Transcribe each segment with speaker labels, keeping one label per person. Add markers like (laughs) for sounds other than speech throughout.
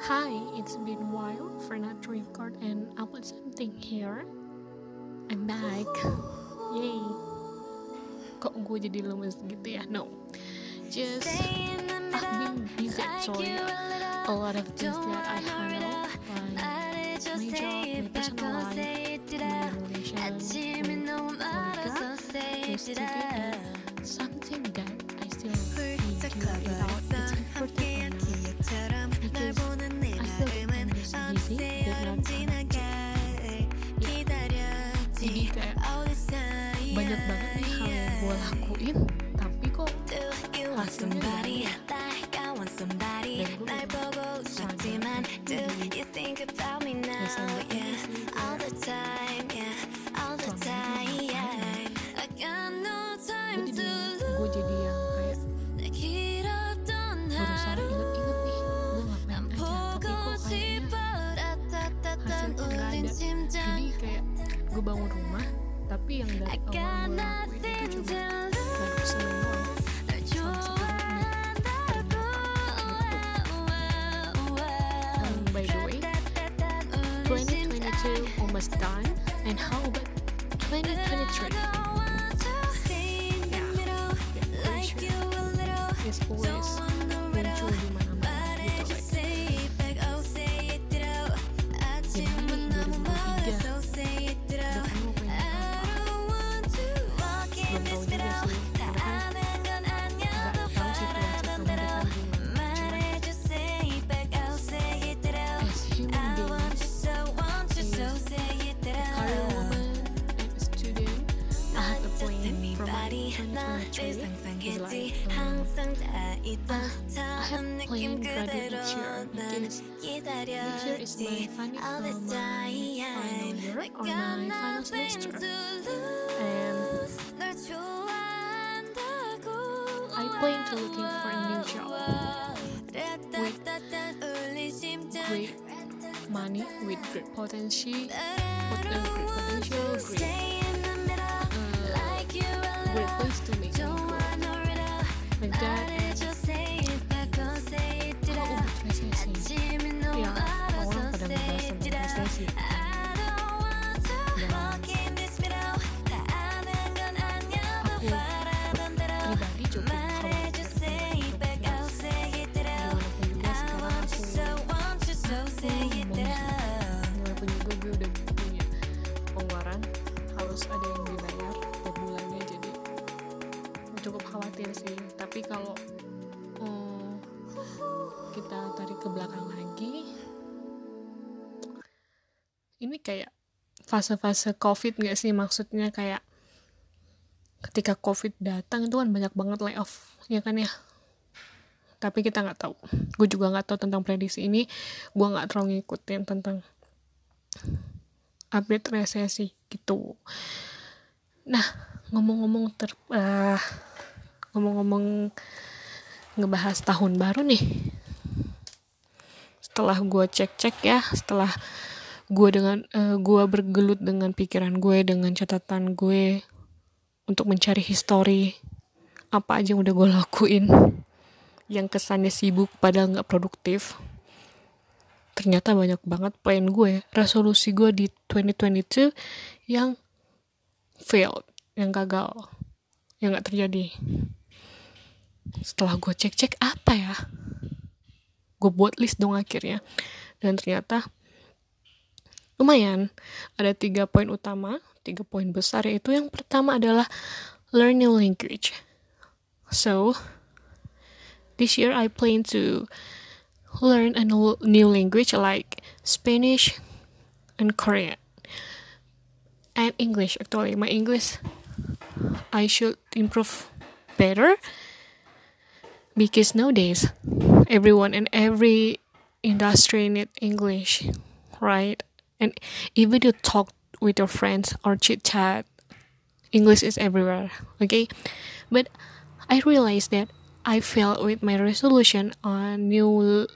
Speaker 1: Hi, it's been a while for not to record and upload something here. I'm back. Yay. Kok gue jadi lemes gitu ya? No. Just I've been busy actually. A lot of things that I handle, like my job, my personal life, my relation with Monica, just to gue jadi gue jadi yang kayak berusaha inget-inget nih gue ngapain aja tapi kok kayaknya hasilnya nggak ada. jadi kayak gue bangun rumah tapi yang dari awal gue lakuin itu cuma 2022 almost done and how about 2023 2023 is like um, I have planned graduate year because next year. Is my final, uh, my final year or my final semester. and I plan to looking for a new job. With great money with great potential with great potential great place to make me grow like that cukup khawatir sih. Tapi kalau eh, kita tarik ke belakang lagi ini kayak fase-fase covid gak sih? Maksudnya kayak ketika covid datang itu kan banyak banget layoff ya kan ya? Tapi kita nggak tahu. Gue juga nggak tahu tentang prediksi ini. Gue nggak terlalu ngikutin tentang update resesi gitu. Nah ngomong-ngomong ter eh, ngomong-ngomong ngebahas tahun baru nih. Setelah gue cek-cek ya setelah gue dengan eh, gue bergelut dengan pikiran gue dengan catatan gue untuk mencari histori apa aja yang udah gue lakuin yang kesannya sibuk padahal nggak produktif ternyata banyak banget plan gue resolusi gue di 2022 yang failed yang gagal yang nggak terjadi setelah gue cek-cek apa ya? Gue buat list dong akhirnya. Dan ternyata lumayan. Ada tiga poin utama tiga poin besar yaitu yang pertama adalah learn new language. So this year I plan to learn a new language like Spanish and Korean. And English actually. My English I should improve better because nowadays everyone and every industry need English right? And even you talk with your friends or chit chat English is everywhere okay? But I realized that I failed with my resolution on new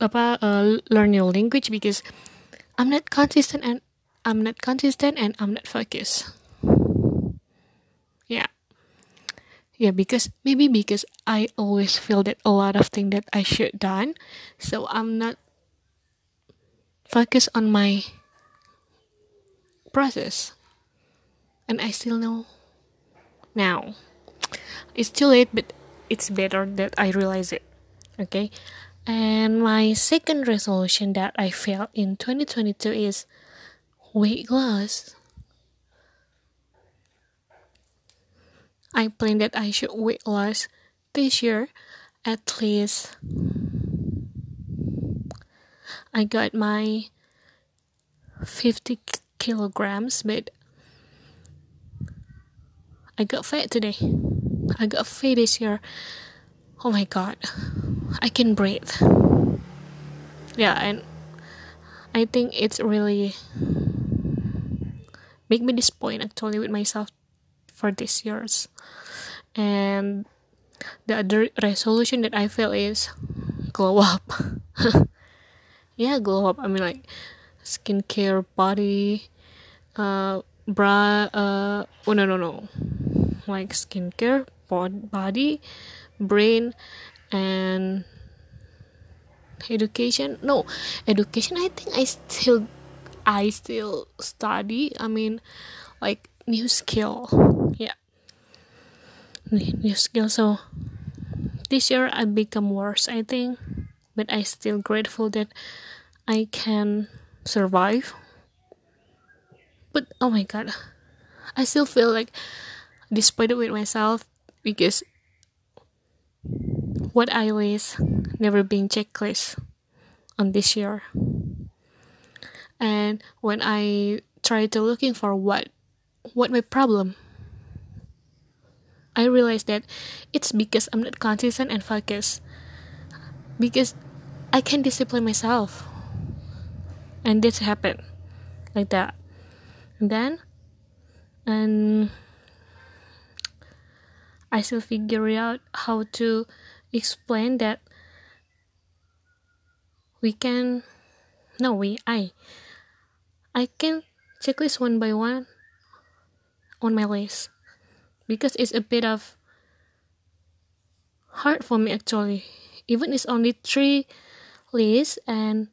Speaker 1: apa uh, learn new language because I'm not consistent and I'm not consistent and I'm not focused yeah because maybe because i always feel that a lot of things that i should done. So i'm not focused on my process. And i still know now. It's too late but it's better that i realize it. Okay? And my second resolution that i failed in 2022 is weight loss I plan that I should weight loss this year at least I got my 50 kilograms but I got fat today. I got fat this year. Oh my god. I can breathe. Yeah and I think it's really make me disappointed actually with myself for this year's. And the other resolution that I feel is glow up. (laughs) Yeah glow up. I mean like skincare body uh bra uh oh no no no. Like skincare body brain and education. No education i think i still i still study i mean like new skill new skill so this year i become worse i think but i still grateful that i can survive. But oh my god i still feel like disappointed with myself because what i wish never been checklist on this year. And when i try to looking for what what my problem i realized that it's because i'm not consistent and focused. Because i can discipline myself. And this happened. Like that. And then and i still figure out how to explain that we can no we i i can checklist one by one on my list because it's a bit of hard for me actually. Even it's only three lists and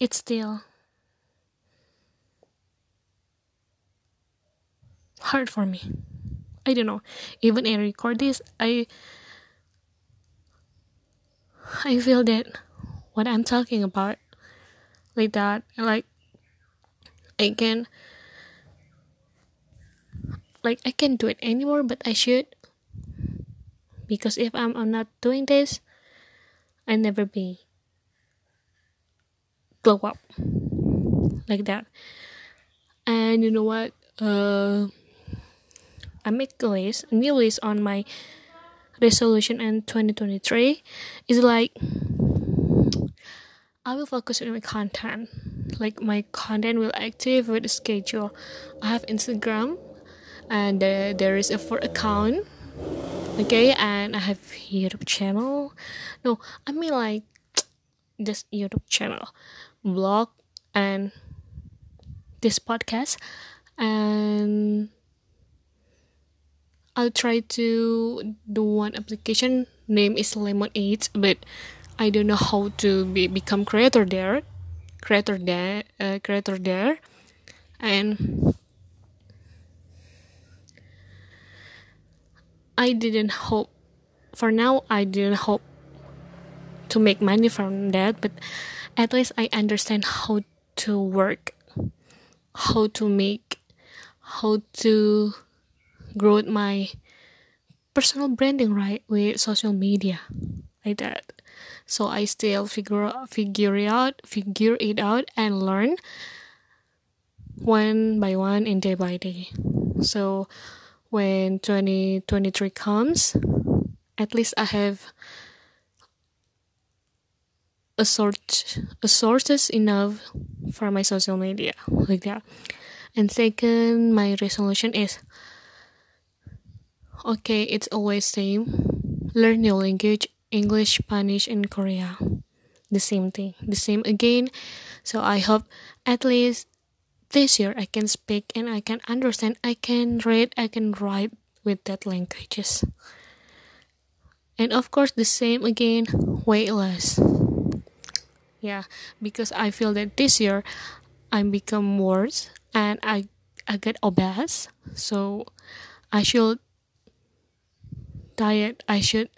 Speaker 1: it's still hard for me. I don't know. Even i record this i i feel that what i'm talking about like that like i can like I can't do it anymore, but I should. Because if I'm, I'm not doing this, I never be glow up like that. And you know what? Uh, I make a list, a new list on my resolution in 2023 It's like I will focus on my content. Like my content will active with the schedule. I have Instagram and uh, there is a for account. Okay and i have youtube channel. No i mean like (tsk) this youtube channel. Blog and this podcast. And i'll try to do one application. Name is lemon 8 but i don't know how to be become creator there. Creator there uh, creator there. And I didn't hope for now I didn't hope to make money from that but at least I understand how to work how to make how to grow my personal branding right with social media like that. So I still figure figure it out figure it out and learn one by one and day by day. So when 2023 comes, at least I have a sort a sources enough for my social media like that. And second, my resolution is okay, it's always same. Learn new language, English, Spanish, and Korea. The same thing, the same again. So I hope at least this year I can speak and I can understand, I can read, I can write with that languages. And of course, the same again, weight loss. Yeah, because I feel that this year I become worse and I I get obese. So I should diet. I should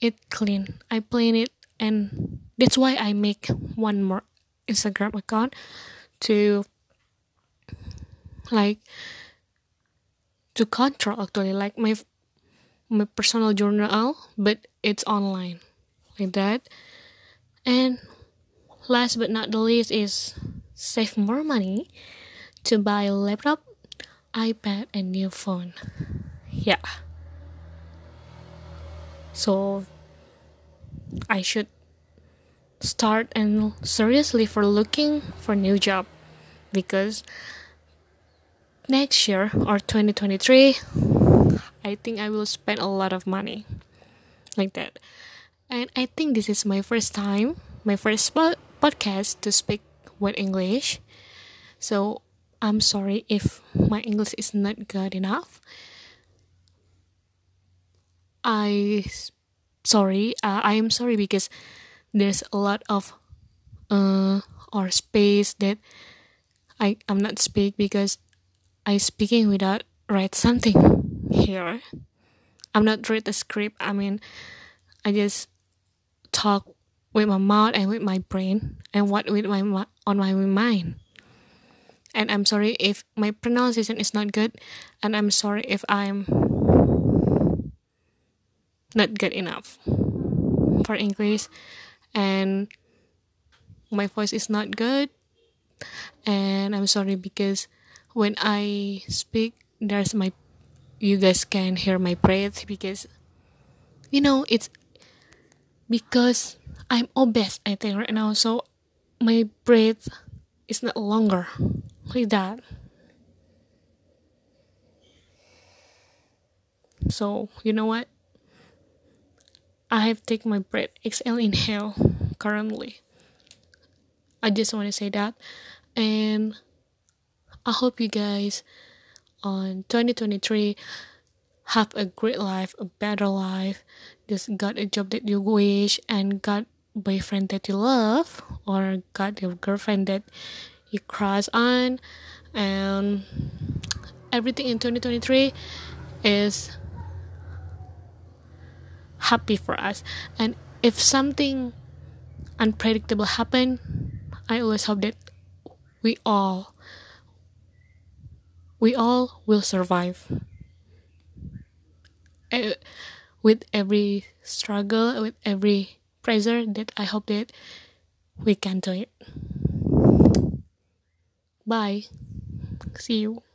Speaker 1: eat clean. I plan it, and that's why I make one more Instagram account to like to control actually like my my personal journal but it's online like that. And last but not the least is save more money to buy laptop ipad and new phone. Yeah. So i should start and seriously for looking for new job because next year or 2023 i think i will spend a lot of money like that. And i think this is my first time my first podcast to speak with english. So i'm sorry if my english is not good enough. I sorry uh, i am sorry because there's a lot of uh or space that i i'm not speak because I speaking without write something here. I'm not read the script. I mean, I just talk with my mouth and with my brain and what with my on my mind. And I'm sorry if my pronunciation is not good, and I'm sorry if I'm not good enough for English, and my voice is not good, and I'm sorry because when I speak, there's my you guys can hear my breath because you know it's because I'm obese I think right now. So my breath is not longer like that. So you know what? I have taken my breath. Exhale inhale currently. I just want to say that. And I hope you guys on 2023 have a great life, a better life, just got a job that you wish and got boyfriend that you love or got your girlfriend that you crush on. And everything in 2023 is happy for us. And if something unpredictable happen i always hope that we all we all will survive. Uh, with every struggle, with every pressure, that I hope that we can do it. Bye. See you.